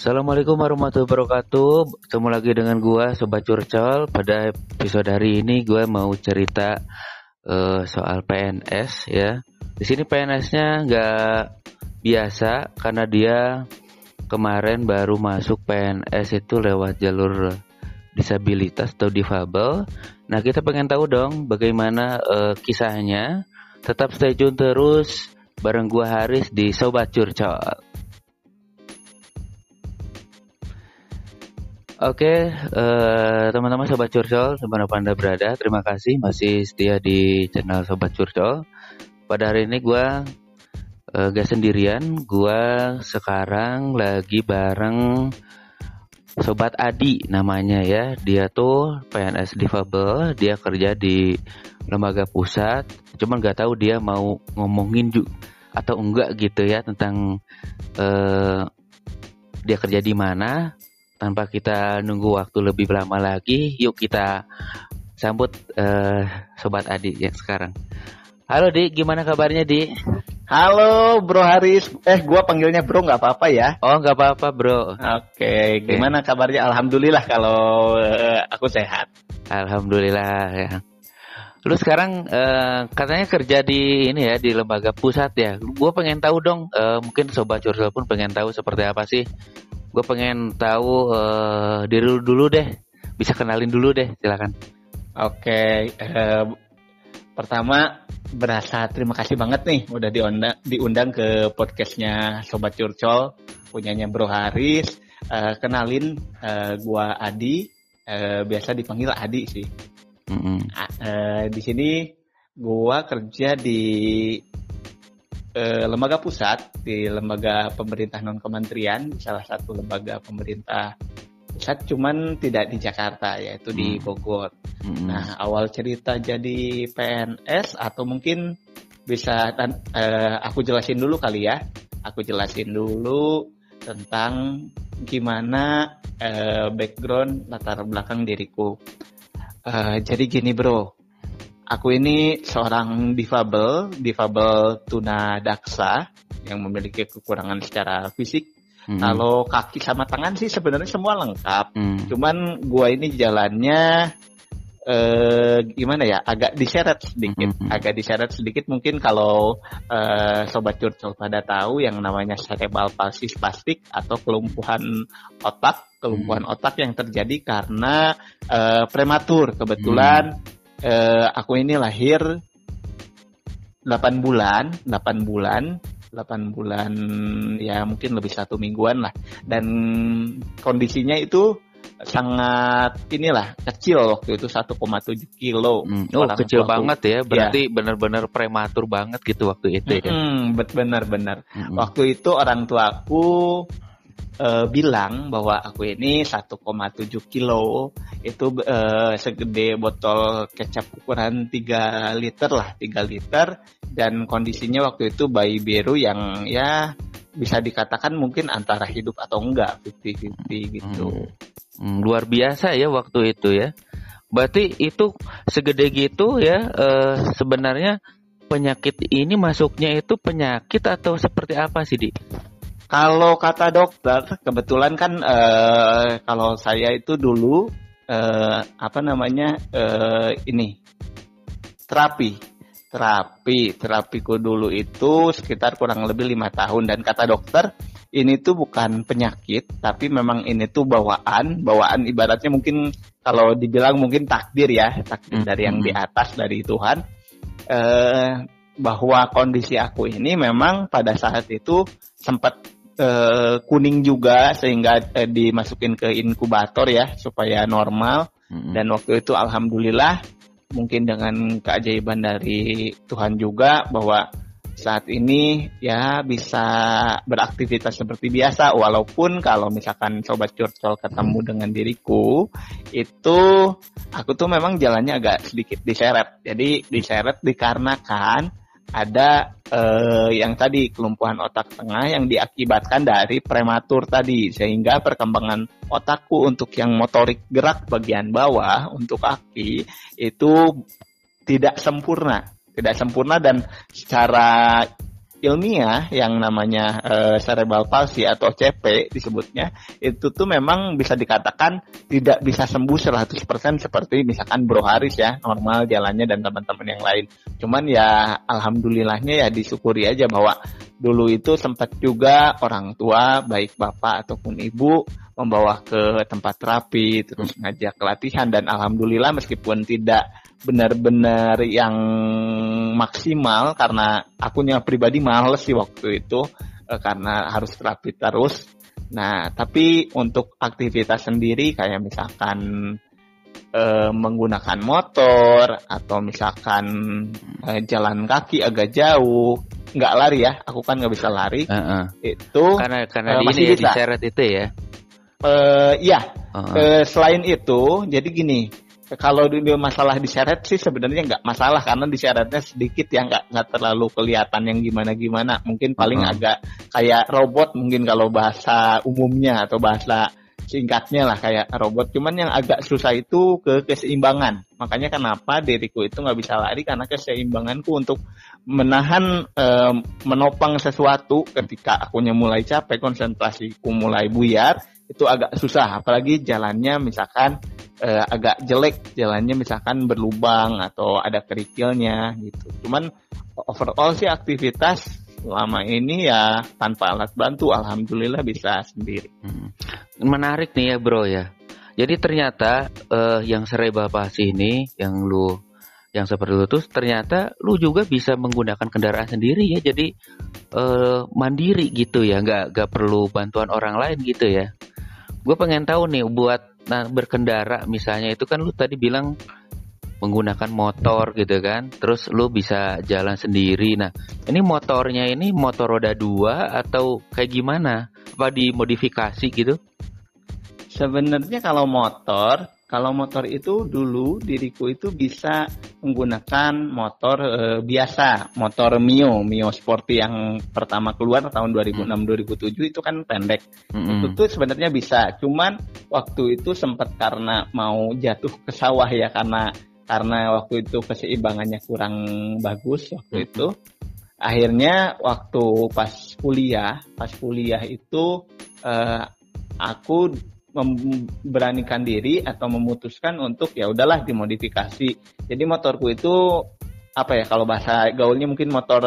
Assalamualaikum warahmatullahi wabarakatuh. Ketemu lagi dengan gua Sobat Curcol. Pada episode hari ini gua mau cerita uh, soal PNS ya. Di sini PNS-nya nggak biasa karena dia kemarin baru masuk PNS itu lewat jalur disabilitas atau difabel. Nah, kita pengen tahu dong bagaimana uh, kisahnya. Tetap stay tune terus bareng gua Haris di Sobat Curcol. Oke, uh, teman-teman Sobat Curcol, di mana pun Anda berada, terima kasih masih setia di channel Sobat Curcol. Pada hari ini gue uh, gak sendirian, gue sekarang lagi bareng Sobat Adi namanya ya. Dia tuh PNS difabel, dia kerja di lembaga pusat. Cuman gak tahu dia mau ngomongin juga atau enggak gitu ya tentang uh, dia kerja di mana tanpa kita nunggu waktu lebih lama lagi, yuk kita sambut uh, sobat Adi yang sekarang. Halo Di, gimana kabarnya Di? Halo Bro Haris, eh gua panggilnya Bro nggak apa-apa ya? Oh nggak apa-apa Bro. Oke, gimana kabarnya? Alhamdulillah kalau uh, aku sehat. Alhamdulillah ya. Lu sekarang uh, katanya kerja di ini ya di lembaga pusat ya. Gue pengen tahu dong, uh, mungkin sobat curcol pun pengen tahu seperti apa sih gue pengen tahu uh, diri lu dulu deh. Bisa kenalin dulu deh silakan. Oke okay, uh, pertama berasa terima kasih banget nih udah diundang diundang ke podcastnya sobat curcol. Punyanya Bro Haris. Uh, kenalin uh, gua Adi. Uh, biasa dipanggil Adi sih. Mm -hmm. uh, di sini gua kerja di eh, lembaga pusat di lembaga pemerintah non kementerian salah satu lembaga pemerintah pusat cuman tidak di Jakarta yaitu di hmm. Bogor. Hmm. Nah awal cerita jadi PNS atau mungkin bisa eh, aku jelasin dulu kali ya. Aku jelasin dulu tentang gimana eh, background latar belakang diriku. Uh, jadi gini bro, Aku ini seorang difabel, difabel tuna daksa yang memiliki kekurangan secara fisik. Hmm. Kalau kaki sama tangan sih sebenarnya semua lengkap. Hmm. Cuman gua ini jalannya eh gimana ya agak diseret sedikit mm -hmm. agak diseret sedikit mungkin kalau eh, sobat curcol pada tahu yang namanya cerebral palsy spastik atau kelumpuhan otak kelumpuhan mm otak yang terjadi karena eh, prematur kebetulan mm eh, aku ini lahir 8 bulan, 8 bulan, 8 bulan ya mungkin lebih satu mingguan lah. Dan kondisinya itu sangat inilah kecil waktu itu 1,7 kilo. Hmm. Oh kecil waktu. banget ya, berarti ya. benar-benar prematur banget gitu waktu itu ya. Hmm, benar-benar. Hmm. Waktu itu orang tuaku uh, bilang bahwa aku ini 1,7 kilo itu uh, segede botol kecap ukuran 3 liter lah 3 liter dan kondisinya waktu itu bayi biru yang ya bisa dikatakan mungkin antara hidup atau enggak 50-50 gitu. Hmm. Hmm, luar biasa ya waktu itu ya. Berarti itu segede gitu ya uh, sebenarnya penyakit ini masuknya itu penyakit atau seperti apa sih di? Kalau kata dokter, kebetulan kan uh, kalau saya itu dulu uh, apa namanya uh, ini terapi, terapi, terapiku dulu itu sekitar kurang lebih lima tahun. Dan kata dokter ini tuh bukan penyakit, tapi memang ini tuh bawaan, bawaan ibaratnya mungkin kalau dibilang mungkin takdir ya, takdir dari yang di atas dari Tuhan. Uh, bahwa kondisi aku ini memang pada saat itu sempat uh, kuning juga sehingga uh, dimasukin ke inkubator ya supaya normal. Hmm. dan waktu itu alhamdulillah mungkin dengan keajaiban dari Tuhan juga bahwa saat ini ya bisa beraktivitas seperti biasa. Walaupun kalau misalkan sobat curcol ketemu dengan diriku itu aku tuh memang jalannya agak sedikit diseret. Jadi diseret dikarenakan ada eh, yang tadi kelumpuhan otak tengah yang diakibatkan dari prematur tadi sehingga perkembangan otakku untuk yang motorik gerak bagian bawah untuk kaki itu tidak sempurna. Tidak sempurna dan secara ilmiah yang namanya uh, cerebral palsy atau CP disebutnya itu tuh memang bisa dikatakan tidak bisa sembuh 100% seperti misalkan Bro Haris ya normal jalannya dan teman-teman yang lain. Cuman ya alhamdulillahnya ya disyukuri aja bahwa dulu itu sempat juga orang tua baik bapak ataupun ibu membawa ke tempat terapi terus ngajak latihan dan alhamdulillah meskipun tidak benar-benar yang maksimal karena akunya pribadi males sih waktu itu eh, karena harus terapi terus. Nah, tapi untuk aktivitas sendiri kayak misalkan eh, menggunakan motor atau misalkan eh, jalan kaki agak jauh, nggak lari ya, aku kan nggak bisa lari. Uh -uh. Itu karena karena uh, di ini ya, diseret itu ya. Uh, iya. Uh -uh. Uh, selain itu, jadi gini kalau dia masalah diseret sih sebenarnya nggak masalah karena disyaratnya sedikit ya nggak nggak terlalu kelihatan yang gimana gimana mungkin paling uh-huh. agak kayak robot mungkin kalau bahasa umumnya atau bahasa singkatnya lah kayak robot. Cuman yang agak susah itu ke keseimbangan. Makanya kenapa diriku itu nggak bisa lari? Karena keseimbanganku untuk menahan e, menopang sesuatu ketika akunya mulai capek konsentrasiku mulai buyar itu agak susah. Apalagi jalannya misalkan uh, agak jelek jalannya misalkan berlubang atau ada kerikilnya gitu. Cuman overall sih aktivitas selama ini ya tanpa alat bantu alhamdulillah bisa sendiri. Hmm. menarik nih ya bro ya. Jadi ternyata uh, yang cerebral palsy ini yang lu yang seperti itu tuh ternyata lu juga bisa menggunakan kendaraan sendiri ya. Jadi uh, mandiri gitu ya. Nggak nggak perlu bantuan orang lain gitu ya gue pengen tahu nih buat nah berkendara misalnya itu kan lu tadi bilang menggunakan motor gitu kan terus lu bisa jalan sendiri. Nah ini motornya ini motor roda dua atau kayak gimana? Apa dimodifikasi gitu? Sebenarnya kalau motor kalau motor itu dulu diriku itu bisa menggunakan motor e, biasa, motor Mio, Mio Sporty yang pertama keluar tahun 2006-2007 itu kan pendek. Mm-hmm. Itu tuh sebenarnya bisa, cuman waktu itu sempat karena mau jatuh ke sawah ya karena karena waktu itu keseimbangannya kurang bagus waktu mm-hmm. itu. Akhirnya waktu pas kuliah, pas kuliah itu uh, aku memberanikan diri atau memutuskan untuk ya udahlah dimodifikasi. Jadi motorku itu apa ya kalau bahasa gaulnya mungkin motor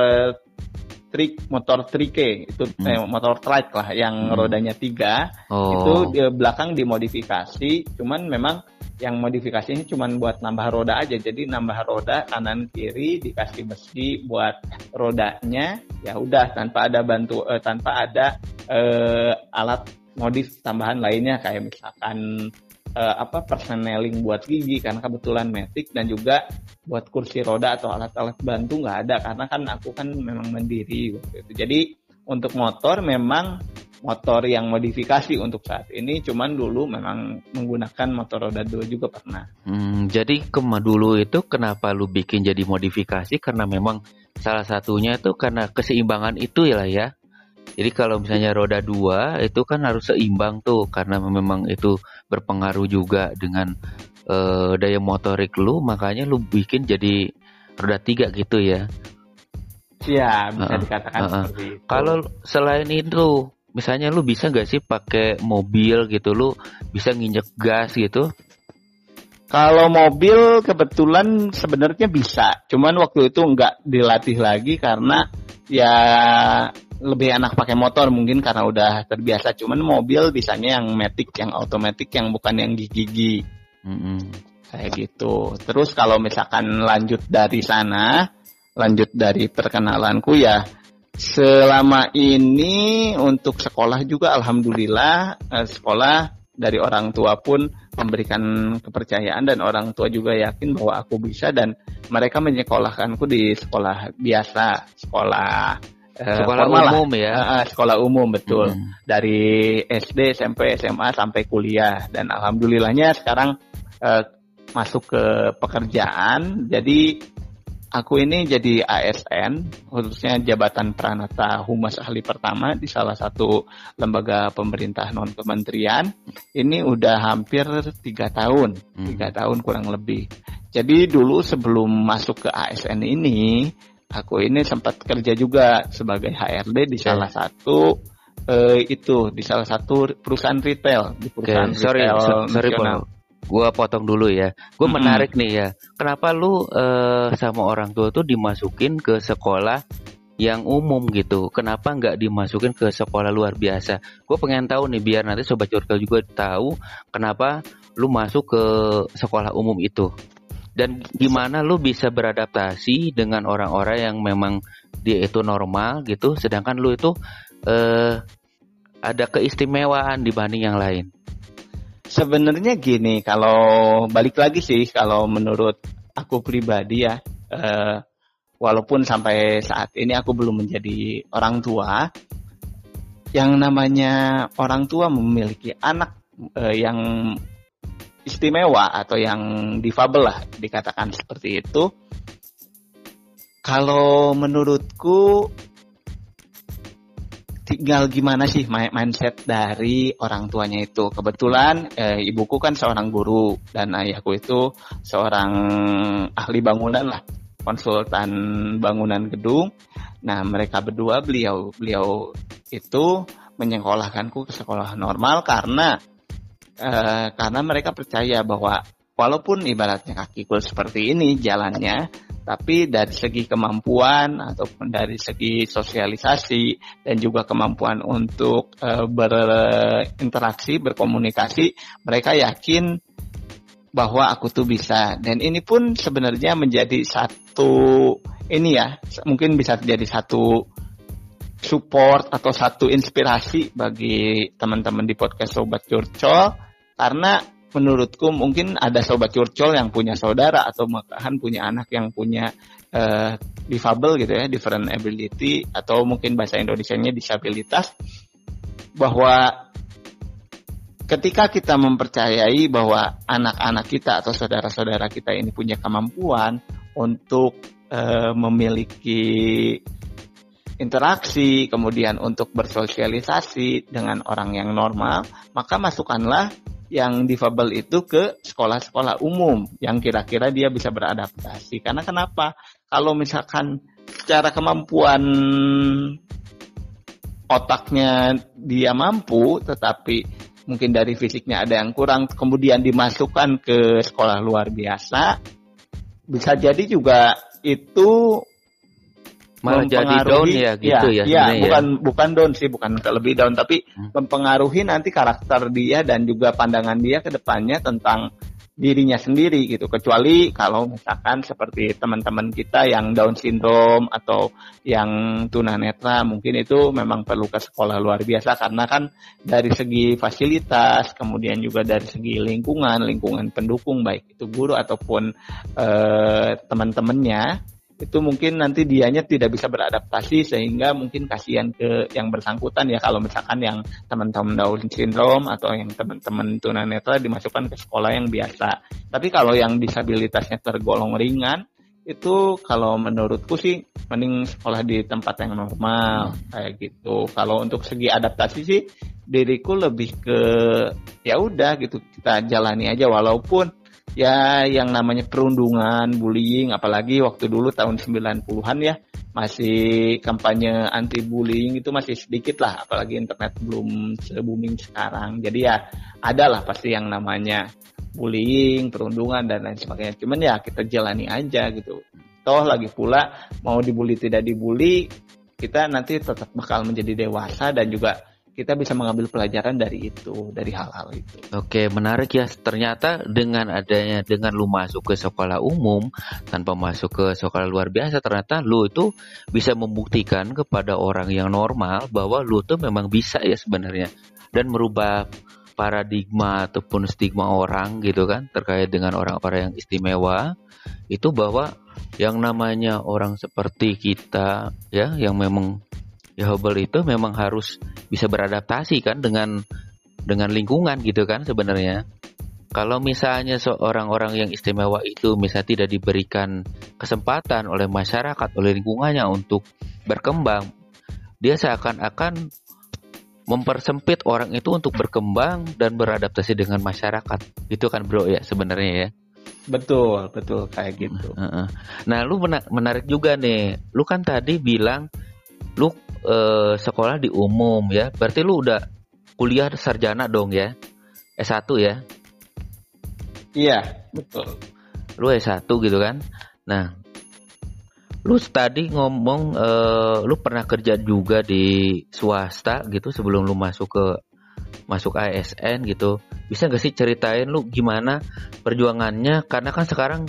trik motor trike itu hmm. eh, motor trike lah yang hmm. rodanya tiga oh. itu di belakang dimodifikasi cuman memang yang modifikasinya cuman buat nambah roda aja jadi nambah roda kanan kiri dikasih besi buat rodanya ya udah tanpa ada bantu eh, tanpa ada eh, alat modif tambahan lainnya kayak misalkan uh, apa personeling buat gigi karena kebetulan metik dan juga buat kursi roda atau alat-alat bantu nggak ada karena kan aku kan memang mandiri waktu itu. Jadi untuk motor memang motor yang modifikasi untuk saat ini cuman dulu memang menggunakan motor roda dua juga pernah. Hmm, jadi kema dulu itu kenapa lu bikin jadi modifikasi karena memang salah satunya itu karena keseimbangan itu ya lah ya jadi kalau misalnya roda dua itu kan harus seimbang tuh karena memang itu berpengaruh juga dengan uh, daya motorik lu, makanya lu bikin jadi roda tiga gitu ya. Iya, bisa uh, dikatakan uh, uh. seperti itu. Kalau selain itu, misalnya lu bisa gak sih pakai mobil gitu, lu bisa nginjek gas gitu? Kalau mobil kebetulan sebenarnya bisa, cuman waktu itu nggak dilatih lagi karena ya lebih enak pakai motor mungkin karena udah terbiasa. Cuman mobil bisanya yang matic yang otomatis yang bukan yang gigi-gigi. Mm-hmm. kayak gitu. Terus kalau misalkan lanjut dari sana lanjut dari perkenalanku ya selama ini untuk sekolah juga alhamdulillah eh, sekolah dari orang tua pun memberikan kepercayaan dan orang tua juga yakin bahwa aku bisa dan mereka menyekolahkanku di sekolah biasa sekolah Eh, sekolah umum lah. ya. Uh, sekolah umum betul. Hmm. dari SD SMP SMA sampai kuliah. Dan alhamdulillahnya sekarang uh, masuk ke pekerjaan. Jadi aku ini jadi ASN khususnya jabatan Pranata Humas Ahli pertama di salah satu lembaga pemerintah non kementerian ini udah hampir tiga tahun. Tiga hmm. tahun kurang lebih. Jadi dulu sebelum masuk ke ASN ini aku ini sempat kerja juga sebagai HRD di okay. salah satu uh, itu di salah satu perusahaan retail di perusahaan okay. sorry, retail so, sorry Paul. Gua potong dulu ya. Gue hmm. menarik nih ya. Kenapa lu uh, sama orang tua tuh dimasukin ke sekolah yang umum gitu. Kenapa nggak dimasukin ke sekolah luar biasa? Gue pengen tahu nih biar nanti sobat curkel juga tahu kenapa lu masuk ke sekolah umum itu dan gimana lu bisa beradaptasi dengan orang-orang yang memang dia itu normal gitu sedangkan lu itu eh, ada keistimewaan dibanding yang lain? Sebenarnya gini kalau balik lagi sih kalau menurut aku pribadi ya eh, walaupun sampai saat ini aku belum menjadi orang tua yang namanya orang tua memiliki anak eh, yang istimewa atau yang difabel lah dikatakan seperti itu. Kalau menurutku tinggal gimana sih mindset dari orang tuanya itu. Kebetulan eh, ibuku kan seorang guru dan ayahku itu seorang ahli bangunan lah, konsultan bangunan gedung. Nah, mereka berdua beliau beliau itu menyekolahkanku ke sekolah normal karena Eh, karena mereka percaya bahwa walaupun ibaratnya kaki kul seperti ini jalannya, tapi dari segi kemampuan ataupun dari segi sosialisasi dan juga kemampuan untuk uh, berinteraksi, berkomunikasi, mereka yakin bahwa aku tuh bisa. Dan ini pun sebenarnya menjadi satu ini ya, mungkin bisa jadi satu support atau satu inspirasi bagi teman-teman di podcast Sobat Curcol karena menurutku mungkin ada sobat curcol yang punya saudara atau bahkan punya anak yang punya uh, difabel gitu ya, different ability atau mungkin bahasa Indonesia-nya disabilitas bahwa ketika kita mempercayai bahwa anak-anak kita atau saudara-saudara kita ini punya kemampuan untuk uh, memiliki interaksi, kemudian untuk bersosialisasi dengan orang yang normal, maka masukkanlah yang difabel itu ke sekolah-sekolah umum yang kira-kira dia bisa beradaptasi. Karena kenapa? Kalau misalkan secara kemampuan otaknya dia mampu, tetapi mungkin dari fisiknya ada yang kurang, kemudian dimasukkan ke sekolah luar biasa, bisa jadi juga itu malah jadi down ya gitu ya, ya, ya bukan ya. bukan down sih bukan lebih down tapi hmm. mempengaruhi nanti karakter dia dan juga pandangan dia ke depannya tentang dirinya sendiri gitu kecuali kalau misalkan seperti teman-teman kita yang down syndrome atau yang tunanetra mungkin itu memang perlu ke sekolah luar biasa karena kan dari segi fasilitas kemudian juga dari segi lingkungan lingkungan pendukung baik itu guru ataupun eh, teman-temannya itu mungkin nanti dianya tidak bisa beradaptasi sehingga mungkin kasihan ke yang bersangkutan ya kalau misalkan yang teman-teman Down syndrome atau yang teman-teman tunanetra dimasukkan ke sekolah yang biasa. Tapi kalau yang disabilitasnya tergolong ringan itu kalau menurutku sih mending sekolah di tempat yang normal kayak gitu. Kalau untuk segi adaptasi sih diriku lebih ke ya udah gitu kita jalani aja walaupun ya yang namanya perundungan, bullying, apalagi waktu dulu tahun 90-an ya, masih kampanye anti bullying itu masih sedikit lah, apalagi internet belum se-booming sekarang. Jadi ya ada lah pasti yang namanya bullying, perundungan dan lain sebagainya. Cuman ya kita jalani aja gitu. Toh lagi pula mau dibully tidak dibully, kita nanti tetap bakal menjadi dewasa dan juga kita bisa mengambil pelajaran dari itu, dari hal-hal itu. Oke, menarik ya. Ternyata dengan adanya dengan lu masuk ke sekolah umum tanpa masuk ke sekolah luar biasa, ternyata lu itu bisa membuktikan kepada orang yang normal bahwa lu tuh memang bisa ya sebenarnya dan merubah paradigma ataupun stigma orang gitu kan terkait dengan orang-orang yang istimewa itu bahwa yang namanya orang seperti kita ya yang memang ya Hubble itu memang harus bisa beradaptasi kan dengan dengan lingkungan gitu kan sebenarnya. Kalau misalnya seorang orang yang istimewa itu misalnya tidak diberikan kesempatan oleh masyarakat, oleh lingkungannya untuk berkembang, dia seakan-akan mempersempit orang itu untuk berkembang dan beradaptasi dengan masyarakat. Itu kan bro ya sebenarnya ya. Betul, betul kayak gitu. Nah, lu menarik juga nih. Lu kan tadi bilang lu uh, sekolah di umum ya. Berarti lu udah kuliah sarjana dong ya? S1 ya? Iya, betul. Lu S1 gitu kan? Nah, lu tadi ngomong uh, lu pernah kerja juga di swasta gitu sebelum lu masuk ke masuk ASN gitu bisa gak sih ceritain lu gimana perjuangannya karena kan sekarang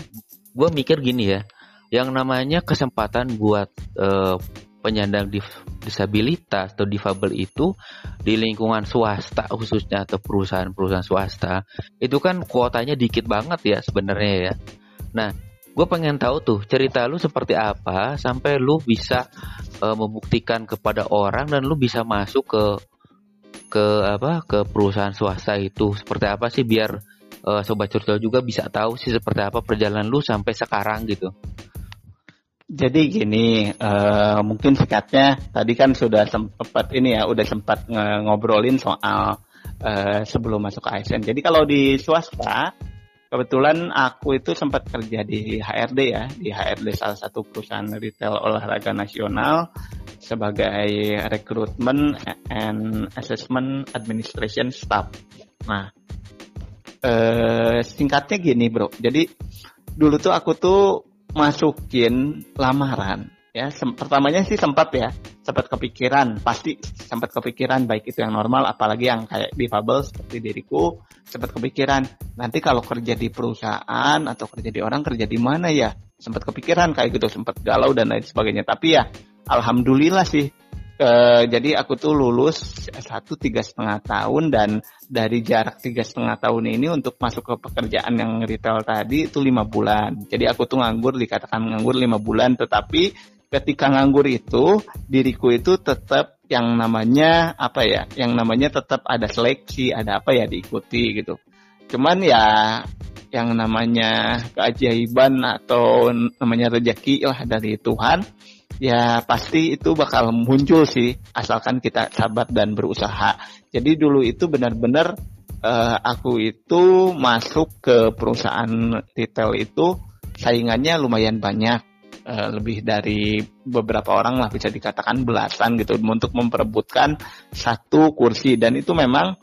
gue mikir gini ya yang namanya kesempatan buat uh, penyandang disabilitas atau difabel itu di lingkungan swasta khususnya atau perusahaan-perusahaan swasta itu kan kuotanya dikit banget ya sebenarnya ya. Nah, gue pengen tahu tuh cerita lu seperti apa sampai lu bisa uh, membuktikan kepada orang dan lu bisa masuk ke ke apa ke perusahaan swasta itu seperti apa sih biar uh, sobat curcol juga bisa tahu sih seperti apa perjalanan lu sampai sekarang gitu. Jadi gini, uh, mungkin sikatnya tadi kan sudah sempat ini ya, udah sempat ngobrolin soal uh, sebelum masuk ke ASN. Jadi kalau di swasta, kebetulan aku itu sempat kerja di HRD ya, di HRD salah satu perusahaan retail olahraga nasional sebagai rekrutmen and assessment administration staff. Nah, uh, singkatnya gini bro, jadi dulu tuh aku tuh masukin lamaran. Ya sem pertamanya sih sempat ya sempat kepikiran pasti sempat kepikiran baik itu yang normal apalagi yang kayak difabel seperti diriku sempat kepikiran nanti kalau kerja di perusahaan atau kerja di orang kerja di mana ya? Sempat kepikiran kayak gitu sempat galau dan lain sebagainya. Tapi ya alhamdulillah sih Uh, jadi aku tuh lulus satu tiga setengah tahun dan dari jarak tiga setengah tahun ini untuk masuk ke pekerjaan yang retail tadi itu lima bulan. Jadi aku tuh nganggur dikatakan nganggur lima bulan, tetapi ketika nganggur itu diriku itu tetap yang namanya apa ya? Yang namanya tetap ada seleksi, ada apa ya diikuti gitu. Cuman ya yang namanya keajaiban atau namanya rezeki lah dari Tuhan ya pasti itu bakal muncul sih asalkan kita sabar dan berusaha. Jadi dulu itu benar-benar uh, aku itu masuk ke perusahaan retail itu saingannya lumayan banyak. Uh, lebih dari beberapa orang lah bisa dikatakan belasan gitu untuk memperebutkan satu kursi dan itu memang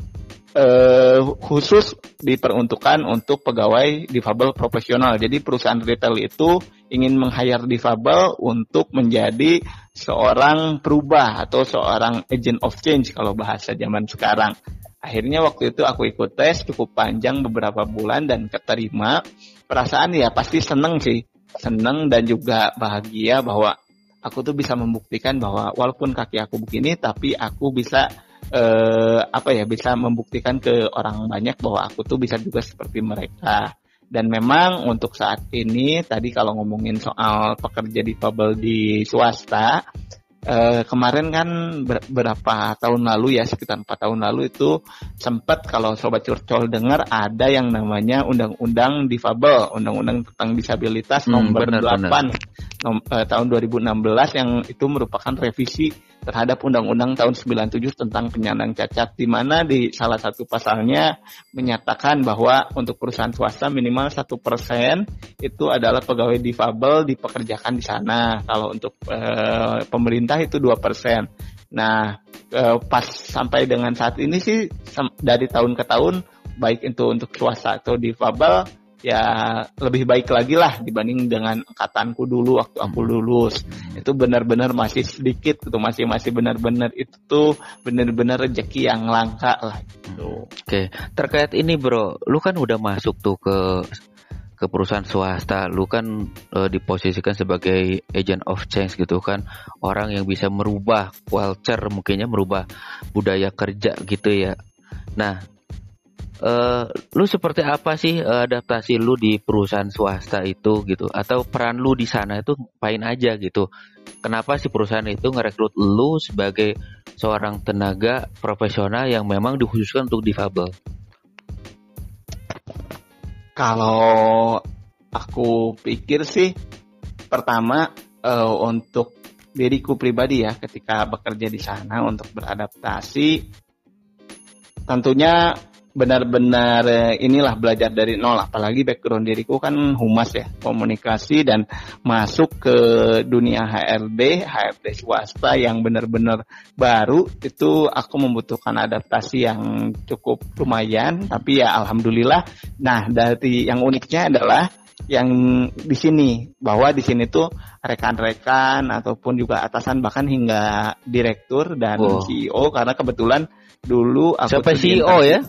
uh, khusus diperuntukkan untuk pegawai difabel profesional. Jadi perusahaan retail itu ingin meng-hire difabel untuk menjadi seorang perubah atau seorang agent of change kalau bahasa zaman sekarang. Akhirnya waktu itu aku ikut tes cukup panjang beberapa bulan dan keterima. Perasaan ya pasti seneng sih, seneng dan juga bahagia bahwa aku tuh bisa membuktikan bahwa walaupun kaki aku begini tapi aku bisa eh, apa ya bisa membuktikan ke orang banyak bahwa aku tuh bisa juga seperti mereka. Dan memang untuk saat ini tadi kalau ngomongin soal pekerja di difabel di swasta, eh, kemarin kan beberapa tahun lalu ya sekitar empat tahun lalu itu sempat kalau sobat curcol dengar ada yang namanya undang-undang difabel, undang-undang tentang disabilitas hmm, nomor benar, 8 benar. Nom, eh, tahun 2016 yang itu merupakan revisi terhadap Undang-Undang tahun 97 tentang penyandang cacat di mana di salah satu pasalnya menyatakan bahwa untuk perusahaan swasta minimal satu persen itu adalah pegawai difabel dipekerjakan di sana. Kalau untuk e, pemerintah itu dua persen. Nah, e, pas sampai dengan saat ini sih dari tahun ke tahun baik itu untuk swasta atau difabel ya lebih baik lagi lah dibanding dengan angkatanku dulu waktu aku hmm. lulus itu benar-benar masih sedikit itu masih masih benar-benar itu tuh benar-benar rezeki yang langka lah gitu. Oke, terkait ini bro, lu kan udah masuk tuh ke ke perusahaan swasta, lu kan uh, diposisikan sebagai agent of change gitu kan, orang yang bisa merubah culture mungkinnya merubah budaya kerja gitu ya. Nah, uh, lu seperti apa sih uh, adaptasi lu di perusahaan swasta itu gitu? Atau peran lu di sana itu pain aja gitu? Kenapa sih perusahaan itu ngerekrut lu sebagai seorang tenaga profesional yang memang dikhususkan untuk difabel? Kalau aku pikir sih pertama uh, untuk diriku pribadi ya ketika bekerja di sana untuk beradaptasi tentunya benar-benar eh, inilah belajar dari nol. Apalagi background diriku kan humas ya komunikasi dan masuk ke dunia HRD HRD swasta yang benar-benar baru. Itu aku membutuhkan adaptasi yang cukup lumayan. Tapi ya alhamdulillah nah dari yang uniknya adalah yang di sini. Bahwa di sini tuh rekan-rekan ataupun juga atasan bahkan hingga direktur dan wow. CEO karena kebetulan dulu aku Siapa CEO ya?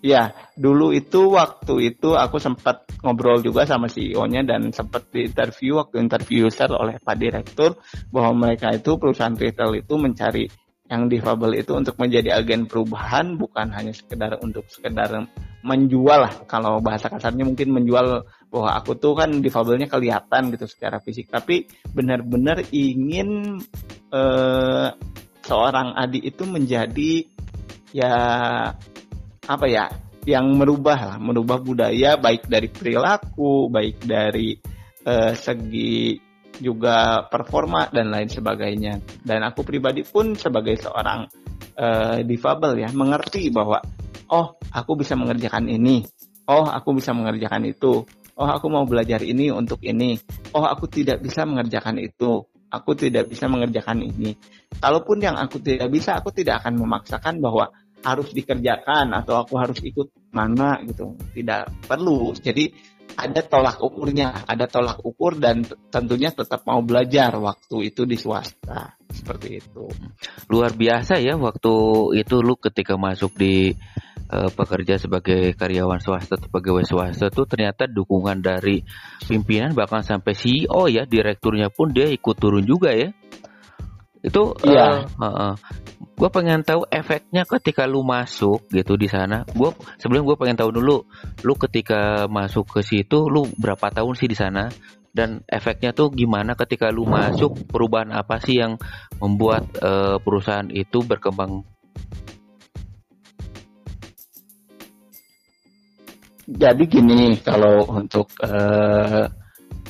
Ya, dulu itu waktu itu aku sempat ngobrol juga sama CEO-nya dan sempat di interview waktu interview user oleh Pak Direktur bahwa mereka itu perusahaan retail itu mencari yang difabel itu untuk menjadi agen perubahan bukan hanya sekedar untuk sekedar menjual lah. Kalau bahasa kasarnya mungkin menjual bahwa aku tuh kan difabelnya kelihatan gitu secara fisik. Tapi benar-benar ingin eh, seorang adik itu menjadi ya apa ya yang merubah lah, merubah budaya baik dari perilaku, baik dari uh, segi juga performa dan lain sebagainya. Dan aku pribadi pun sebagai seorang uh, difabel ya mengerti bahwa oh aku bisa mengerjakan ini, oh aku bisa mengerjakan itu, oh aku mau belajar ini untuk ini, oh aku tidak bisa mengerjakan itu, aku tidak bisa mengerjakan ini. Kalaupun yang aku tidak bisa, aku tidak akan memaksakan bahwa harus dikerjakan atau aku harus ikut mana gitu. Tidak perlu. Jadi ada tolak ukurnya. Ada tolak ukur dan tentunya tetap mau belajar waktu itu di swasta. Seperti itu. Luar biasa ya waktu itu lu ketika masuk di uh, pekerja sebagai karyawan swasta atau pegawai swasta tuh ternyata dukungan dari pimpinan bahkan sampai CEO ya direkturnya pun dia ikut turun juga ya. Itu iya. uh, uh, uh, gue pengen tahu efeknya ketika lu masuk gitu di sana. Gue sebelum gue pengen tahu dulu lu ketika masuk ke situ lu berapa tahun sih di sana? Dan efeknya tuh gimana ketika lu masuk? Perubahan apa sih yang membuat uh, perusahaan itu berkembang? Jadi gini kalau untuk uh,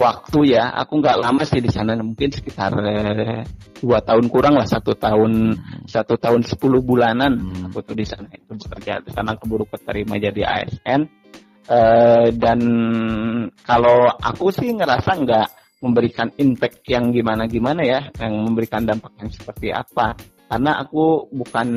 waktu ya aku nggak lama sih di sana mungkin sekitar eh, dua tahun kurang lah satu tahun hmm. satu tahun sepuluh bulanan hmm. aku tuh di sana itu bekerja di sana keburu keterima jadi ASN uh, dan kalau aku sih ngerasa nggak memberikan impact yang gimana gimana ya yang memberikan dampak yang seperti apa karena aku bukan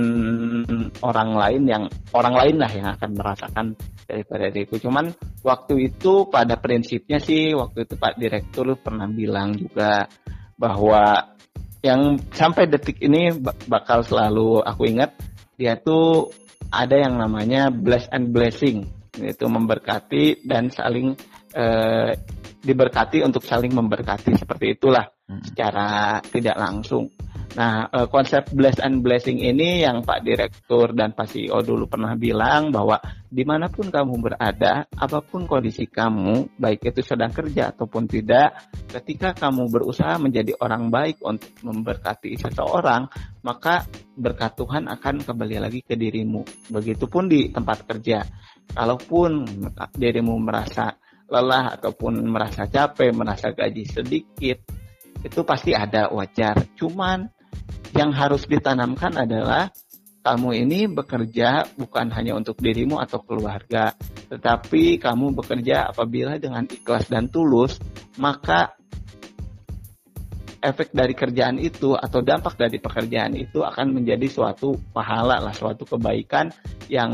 orang lain yang orang lain lah yang akan merasakan daripada diriku. Cuman waktu itu pada prinsipnya sih waktu itu Pak Direktur pernah bilang juga bahwa yang sampai detik ini bakal selalu aku ingat dia tuh ada yang namanya bless and blessing. Yaitu memberkati dan saling eh, diberkati untuk saling memberkati seperti itulah hmm. secara tidak langsung Nah, eh, konsep bless and blessing ini yang Pak Direktur dan Pak CEO dulu pernah bilang bahwa di mana pun kamu berada, apa pun kondisi kamu, baik itu sedang kerja ataupun tidak, ketika kamu berusaha menjadi orang baik untuk memberkati seseorang, maka berkat Tuhan akan kembali lagi ke dirimu. Begitupun di tempat kerja. Kalaupun dirimu merasa lelah ataupun merasa capek, merasa gaji sedikit, itu pasti ada wajar. Cuman yang harus ditanamkan adalah kamu ini bekerja bukan hanya untuk dirimu atau keluarga, tetapi kamu bekerja apabila dengan ikhlas dan tulus, maka efek dari kerjaan itu atau dampak dari pekerjaan itu akan menjadi suatu pahala lah, suatu kebaikan yang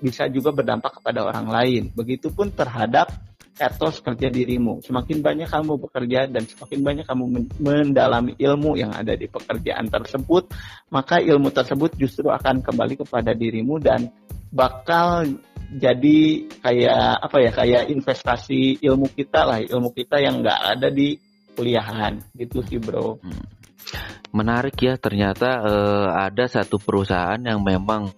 bisa juga berdampak kepada orang lain. Begitupun terhadap etos kerja dirimu. Semakin banyak kamu bekerja dan semakin banyak kamu mendalami ilmu yang ada di pekerjaan tersebut, maka ilmu tersebut justru akan kembali kepada dirimu dan bakal jadi kayak apa ya kayak investasi ilmu kita lah ilmu kita yang nggak ada di kuliahan gitu sih bro. Hmm. Menarik ya ternyata uh, ada satu perusahaan yang memang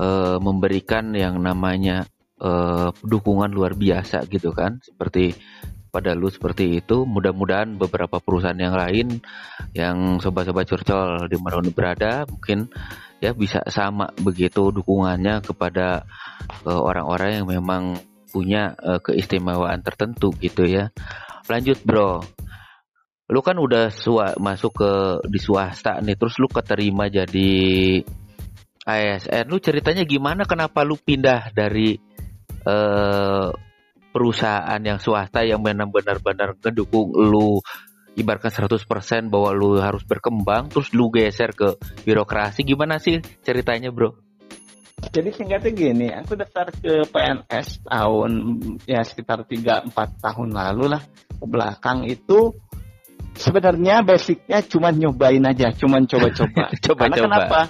uh, memberikan yang namanya uh, dukungan luar biasa gitu kan seperti pada lu seperti itu mudah-mudahan beberapa perusahaan yang lain yang sobat-sobat curcol di mana berada mungkin ya bisa sama begitu dukungannya kepada eh, orang-orang uh, yang memang punya uh, keistimewaan tertentu gitu ya lanjut bro lu kan udah sua, masuk ke di swasta nih terus lu keterima jadi ASN. Lu ceritanya gimana? Kenapa lu pindah dari uh, perusahaan yang swasta yang memang benar-benar ngedukung lu ibaratkan 100% bahwa lu harus berkembang terus lu geser ke birokrasi gimana sih ceritanya bro? Jadi singkatnya gini, aku daftar ke PNS tahun ya sekitar 3-4 tahun lalu lah ke belakang itu sebenarnya basicnya cuma nyobain aja, cuma coba-coba. coba, Karena coba. kenapa?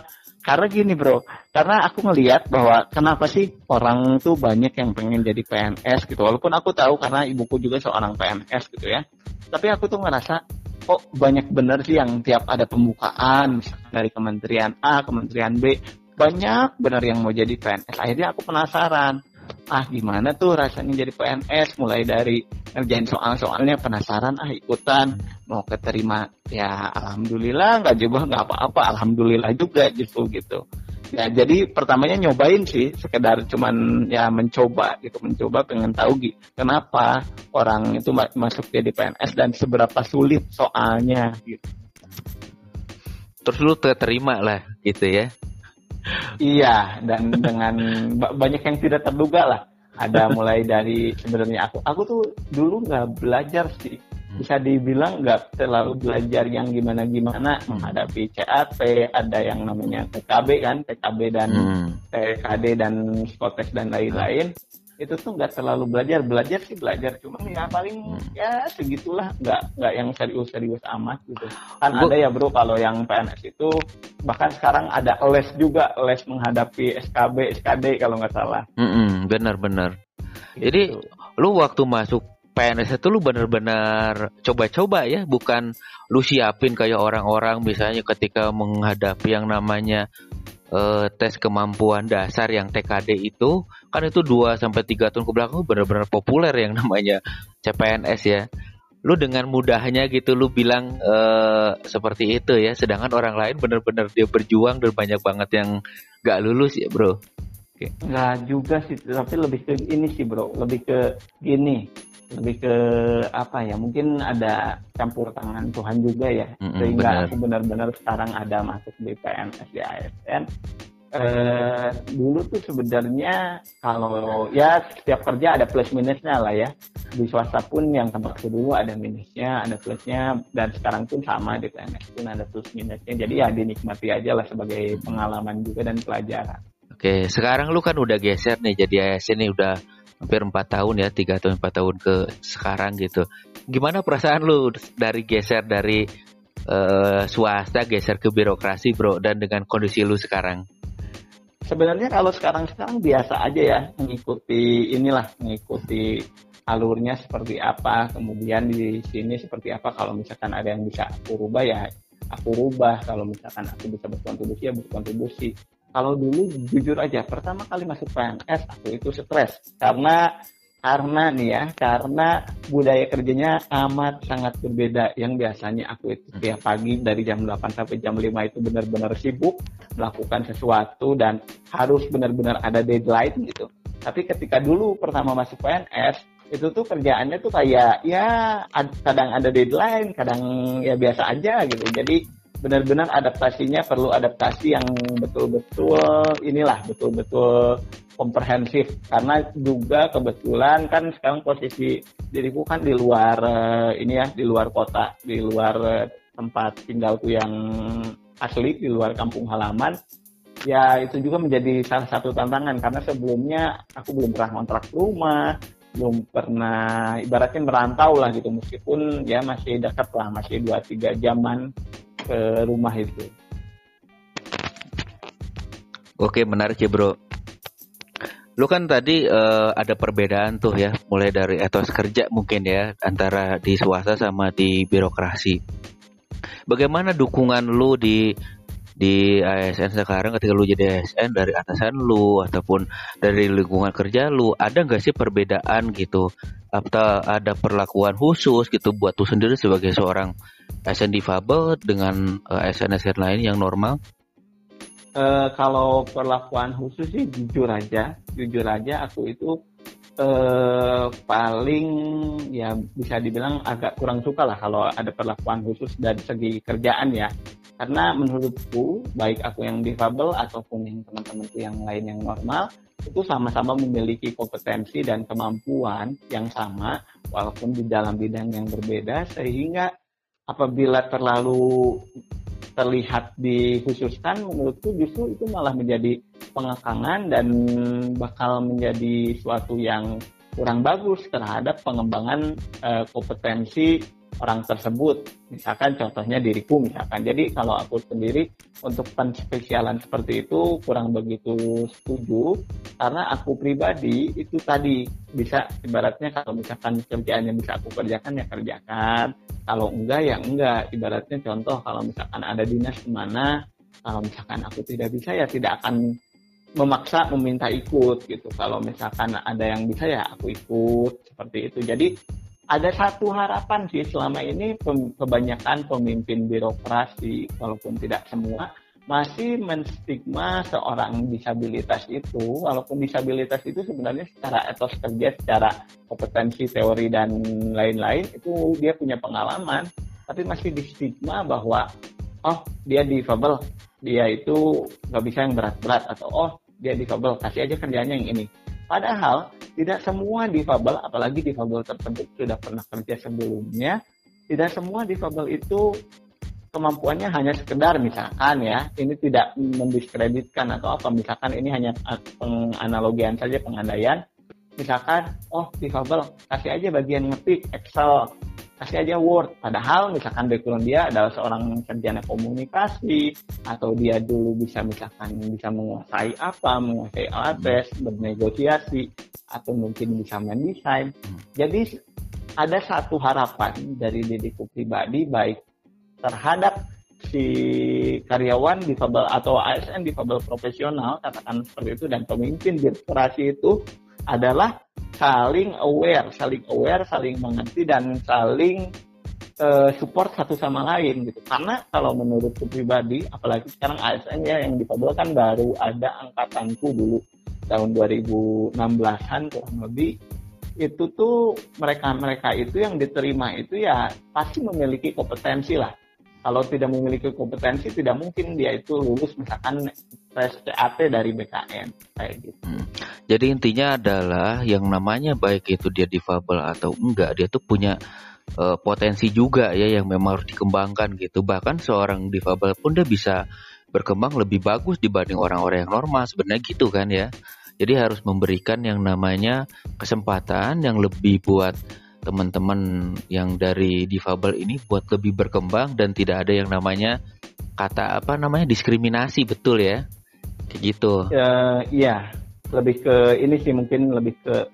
Karena gini bro, karena aku ngelihat bahwa kenapa sih orang tuh banyak yang pengen jadi PNS gitu. Walaupun aku tahu karena ibuku juga seorang PNS gitu ya. Tapi aku tuh ngerasa kok banyak bener sih yang tiap ada pembukaan dari kementerian A, kementerian B, banyak bener yang mau jadi PNS. Akhirnya aku penasaran ah gimana tuh rasanya jadi PNS mulai dari ngerjain soal-soalnya penasaran ah ikutan. Mau keterima ya alhamdulillah nggak juga nggak apa-apa. Alhamdulillah juga gitu gitu. Ya jadi pertamanya nyobain sih sekedar cuman ya mencoba gitu mencoba pengen tahu gitu kenapa orang itu masuk jadi PNS dan seberapa sulit soalnya gitu. Terus lu terima lah gitu ya iya dan dengan banyak yang tidak terduga lah. Ada mulai dari sebenarnya aku aku tuh dulu nggak belajar sih. Bisa dibilang nggak terlalu belajar yang gimana gimana menghadapi CAP ada yang namanya TKB kan TKB dan hmm. TKD dan Skotex dan lain-lain itu tuh nggak terlalu belajar. Belajar sih belajar. Cuma ya paling hmm. ya segitulah. Nggak nggak yang serius-serius amat gitu. Kan Bu, ada ya bro kalau yang PNS itu bahkan sekarang ada les juga. Les menghadapi SKB SKD kalau nggak salah. Mm -mm, benar-benar gitu. jadi lu waktu masuk PNS itu lu benar-benar coba-coba ya. Bukan lu siapin kayak orang-orang. Misalnya ketika menghadapi yang namanya uh, tes kemampuan dasar yang TKD itu kan itu 2 sampai 3 tahun ke belakang benar-benar populer yang namanya CPNS ya. Lu dengan mudahnya gitu lu bilang uh, seperti itu ya, sedangkan orang lain benar-benar dia berjuang dan banyak banget yang gak lulus ya, Bro. Oke. Nggak juga sih, tapi lebih ke ini sih, Bro. Lebih ke gini lebih ke apa ya mungkin ada campur tangan Tuhan juga ya mm-hmm, sehingga benar. aku benar-benar sekarang ada masuk di PNS di ASN eh, dulu tuh sebenarnya kalau ya setiap kerja ada plus minusnya lah ya. Di swasta pun yang tempatku dulu ada minusnya ada plusnya dan sekarang pun sama di PNS pun ada plus minusnya. Jadi ya dinikmati aja lah sebagai pengalaman juga dan pelajaran. Oke, sekarang lu kan udah geser nih jadi ASN nih udah hampir empat tahun ya tiga atau empat tahun ke sekarang gitu. Gimana perasaan lu dari geser dari uh, swasta geser ke birokrasi bro dan dengan kondisi lu sekarang sebenarnya kalau sekarang sekarang biasa aja ya mengikuti inilah mengikuti alurnya seperti apa kemudian di sini seperti apa. Kalau misalkan ada yang bisa aku rubah ya aku rubah. Kalau misalkan aku bisa berkontribusi ya berkontribusi. Kalau dulu jujur aja pertama kali masuk PNS aku itu stres. Karena karena nih ya karena budaya kerjanya amat sangat berbeda. Yang biasanya aku itu hmm. tiap pagi dari jam 8 sampai jam 5 itu benar-benar sibuk melakukan sesuatu dan harus benar-benar ada deadline gitu. Tapi ketika dulu pertama masuk PNS itu tuh kerjaannya tuh kayak ya kadang ada deadline kadang ya biasa aja gitu. Jadi benar-benar adaptasinya perlu adaptasi yang betul-betul inilah betul-betul komprehensif karena juga kebetulan kan sekarang posisi diriku kan di luar eh, ini ya di luar kota di luar eh, tempat tinggalku yang asli di luar kampung halaman ya itu juga menjadi salah satu tantangan karena sebelumnya aku belum pernah kontrak rumah belum pernah ibaratnya merantau lah gitu meskipun ya masih dekat lah masih dua tiga jaman ke rumah itu. Oke, menarik ya, Bro. Lu kan tadi uh, ada perbedaan tuh ya, mulai dari etos kerja mungkin ya antara di swasta sama di birokrasi. Bagaimana dukungan lu di di ASN sekarang ketika lu jadi ASN dari atasan lu ataupun dari lingkungan kerja lu ada nggak sih perbedaan gitu atau ada perlakuan khusus gitu buat tuh sendiri sebagai seorang ASN difabel dengan eh, ASN-ASN lain yang normal? Uh, kalau perlakuan khusus sih jujur aja, jujur aja aku itu uh, paling ya bisa dibilang agak kurang suka lah kalau ada perlakuan khusus dari segi kerjaan ya. karena menurutku baik aku yang difabel ataupun yang teman-temanku yang lain yang normal itu sama-sama memiliki kompetensi dan kemampuan yang sama walaupun di dalam bidang yang berbeda sehingga apabila terlalu terlihat dikhususkan menurutku justru itu malah menjadi pengekangan dan bakal menjadi suatu yang kurang bagus terhadap pengembangan uh, kompetensi orang tersebut. Misalkan contohnya diriku misalkan. Jadi kalau aku sendiri untuk penspesialan seperti itu kurang begitu setuju karena aku pribadi itu tadi bisa ibaratnya kalau misalkan kerjaan yang bisa aku kerjakan ya kerjakan. Kalau enggak ya enggak. Ibaratnya contoh kalau misalkan ada dinas ke mana kalau misalkan aku tidak bisa ya tidak akan memaksa meminta ikut gitu. Kalau misalkan ada yang bisa ya aku ikut seperti itu. Jadi ada satu harapan sih selama ini kebanyakan pemimpin birokrasi walaupun tidak semua masih menstigma seorang disabilitas itu walaupun disabilitas itu sebenarnya secara etos kerja secara kompetensi teori dan lain-lain itu dia punya pengalaman. Tapi masih di stigma bahwa oh dia difabel. Dia itu nggak bisa yang berat-berat atau oh dia difabel kasih aja kerjanya yang ini. Padahal tidak semua difabel, apalagi difabel tertentu sudah pernah kerja sebelumnya, tidak semua difabel itu kemampuannya hanya sekedar misalkan ya, ini tidak mendiskreditkan atau apa, misalkan ini hanya penganalogian saja pengandaian, misalkan oh difabel kasih aja bagian ngetik Excel kasih aja Word. Padahal misalkan background dia adalah seorang sarjana komunikasi atau dia dulu bisa misalkan bisa menguasai apa, menguasai alat tes, bernegosiasi atau mungkin bisa mendesain. Hmm. Jadi ada satu harapan dari diriku pribadi baik terhadap si karyawan difabel atau ASN difabel profesional katakan seperti itu dan pemimpin birokrasi itu adalah saling aware, saling aware, saling mengerti dan saling uh, support satu sama lain gitu. Karena kalau menurutku pribadi, apalagi sekarang ASN ya yang dipabulkan baru ada angkatanku dulu tahun 2016-an kurang lebih itu tuh mereka-mereka itu yang diterima itu ya pasti memiliki kompetensi lah kalau tidak memiliki kompetensi tidak mungkin dia itu lulus misalkan tes CAT dari BKN kayak gitu. Hmm. Jadi intinya adalah yang namanya baik itu dia difabel atau enggak dia tuh punya uh, potensi juga ya yang memang harus dikembangkan gitu. Bahkan seorang difabel pun dia bisa berkembang lebih bagus dibanding orang-orang yang normal sebenarnya gitu kan ya. Jadi harus memberikan yang namanya kesempatan yang lebih buat teman-teman yang dari difabel ini buat lebih berkembang dan tidak ada yang namanya kata apa namanya diskriminasi betul ya? Kayak gitu. Uh, iya. Lebih ke ini sih mungkin lebih ke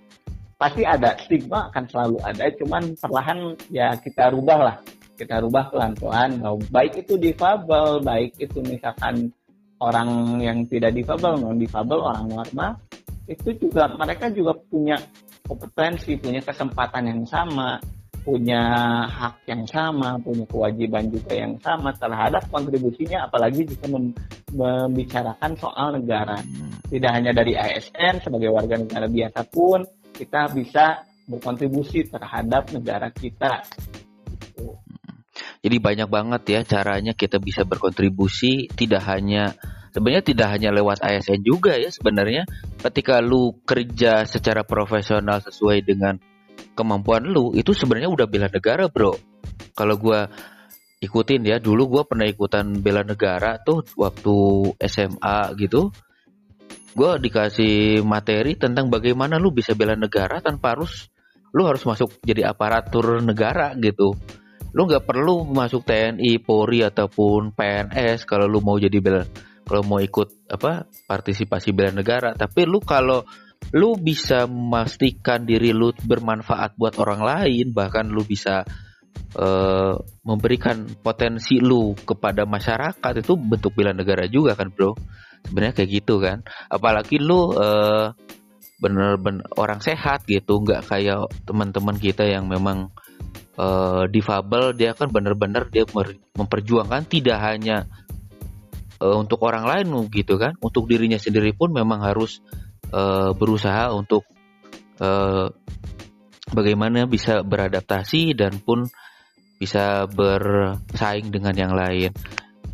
pasti ada stigma akan selalu ada cuman perlahan ya kita rubah lah kita rubah pelan-pelan. Baik itu difabel baik itu misalkan orang yang tidak difabel non difabel orang normal itu juga mereka juga punya kompetensi, punya kesempatan yang sama, punya hak yang sama, punya kewajiban juga yang sama terhadap kontribusinya, apalagi jika membicarakan soal negara. Tidak hanya dari ASN sebagai warga negara biasa pun kita bisa berkontribusi terhadap negara kita. Jadi banyak banget ya caranya kita bisa berkontribusi tidak hanya sebenarnya tidak hanya lewat ASN juga ya sebenarnya. Ketika lu kerja secara profesional sesuai dengan kemampuan lu itu sebenarnya udah bela negara bro. Kalau gua ikutin ya dulu gua pernah ikutan bela negara tuh waktu SMA gitu. Gua dikasih materi tentang bagaimana lu bisa bela negara tanpa harus lu harus masuk jadi aparatur negara gitu. Lu nggak perlu masuk TNI, Polri ataupun PNS kalau lu mau jadi bela kalau mau ikut apa partisipasi bela negara tapi lu kalau lu bisa memastikan diri lu bermanfaat buat orang lain bahkan lu bisa uh, memberikan potensi lu kepada masyarakat itu bentuk bela negara juga kan bro? Sebenarnya kayak gitu kan. Apalagi lu uh, bener-bener orang sehat gitu nggak kayak teman-teman kita yang memang uh, difabel dia kan bener-bener dia memperjuangkan tidak hanya uh, untuk orang lain gitu kan. Untuk dirinya sendiri pun memang harus uh, berusaha untuk uh, bagaimana bisa beradaptasi dan pun bisa bersaing dengan yang lain.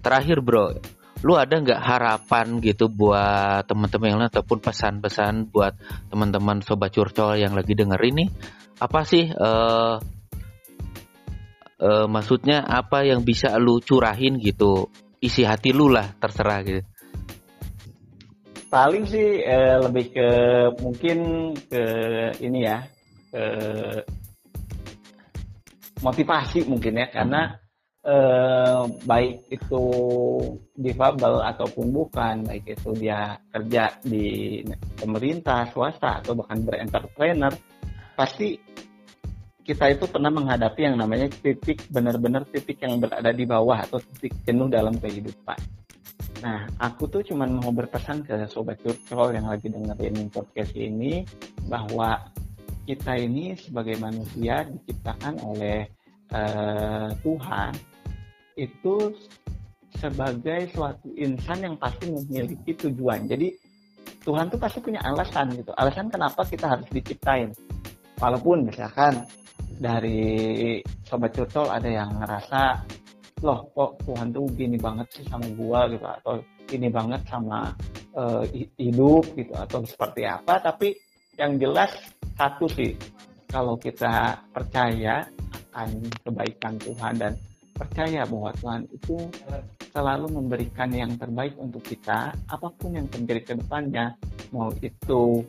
Terakhir bro lu ada nggak harapan gitu buat teman-teman yang lain ataupun pesan-pesan buat teman-teman sobat curcol yang lagi denger ini apa sih uh, uh, maksudnya apa yang bisa lu curahin gitu isi hati lu lah terserah gitu. Paling sih eh, lebih ke mungkin ke ini ya ke motivasi mungkin ya karena eh, baik itu difabel ataupun bukan, baik itu dia kerja di pemerintah, swasta atau bahkan berentrepreneur, pasti kita itu pernah menghadapi yang namanya titik benar-benar titik yang berada di bawah atau titik jenuh dalam kehidupan. Nah, aku tuh cuma mau berpesan ke sobat curcol yang lagi dengerin podcast ini bahwa kita ini sebagai manusia diciptakan oleh uh, Tuhan itu sebagai suatu insan yang pasti memiliki tujuan. Jadi Tuhan tuh pasti punya alasan gitu. Alasan kenapa kita harus diciptain. Walaupun misalkan dari sobat curcol ada yang ngerasa loh kok Tuhan tuh gini banget sih sama gua gitu atau ini banget sama uh, hidup gitu atau seperti apa. Tapi yang jelas satu sih kalau kita percaya akan kebaikan Tuhan dan percaya bahwa Tuhan itu selalu memberikan yang terbaik untuk kita apa pun yang terjadi ke depannya mau itu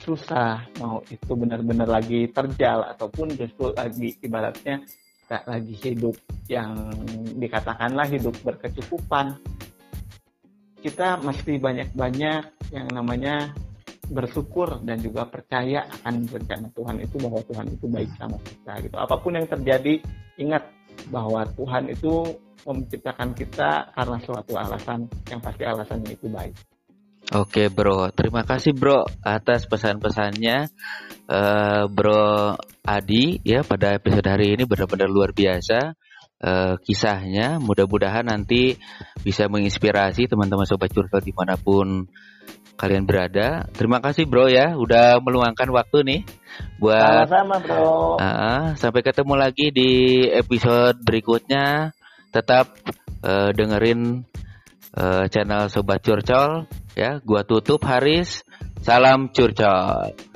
susah mau itu benar-benar lagi terjal ataupun justru lagi ibaratnya tak lagi hidup yang dikatakanlah hidup berkecukupan kita mesti banyak-banyak yang namanya bersyukur dan juga percaya akan rencana Tuhan itu bahwa Tuhan itu baik sama kita gitu. Apa pun yang terjadi, ingat bahwa Tuhan itu menciptakan kita karena suatu alasan yang pasti alasannya itu baik. Oke bro, terima kasih bro atas pesan-pesannya uh, bro Adi ya pada episode hari ini benar-benar luar biasa uh, kisahnya. Mudah-mudahan nanti bisa menginspirasi teman-teman sobat curcol di mana pun kalian berada. Terima kasih bro ya, udah meluangkan waktu nih buat. Sama-sama bro. Uh, sampai ketemu lagi di episode berikutnya. Tetap uh, dengerin uh, channel Sobat Curcol ya. Gua tutup Haris. Salam Curcol.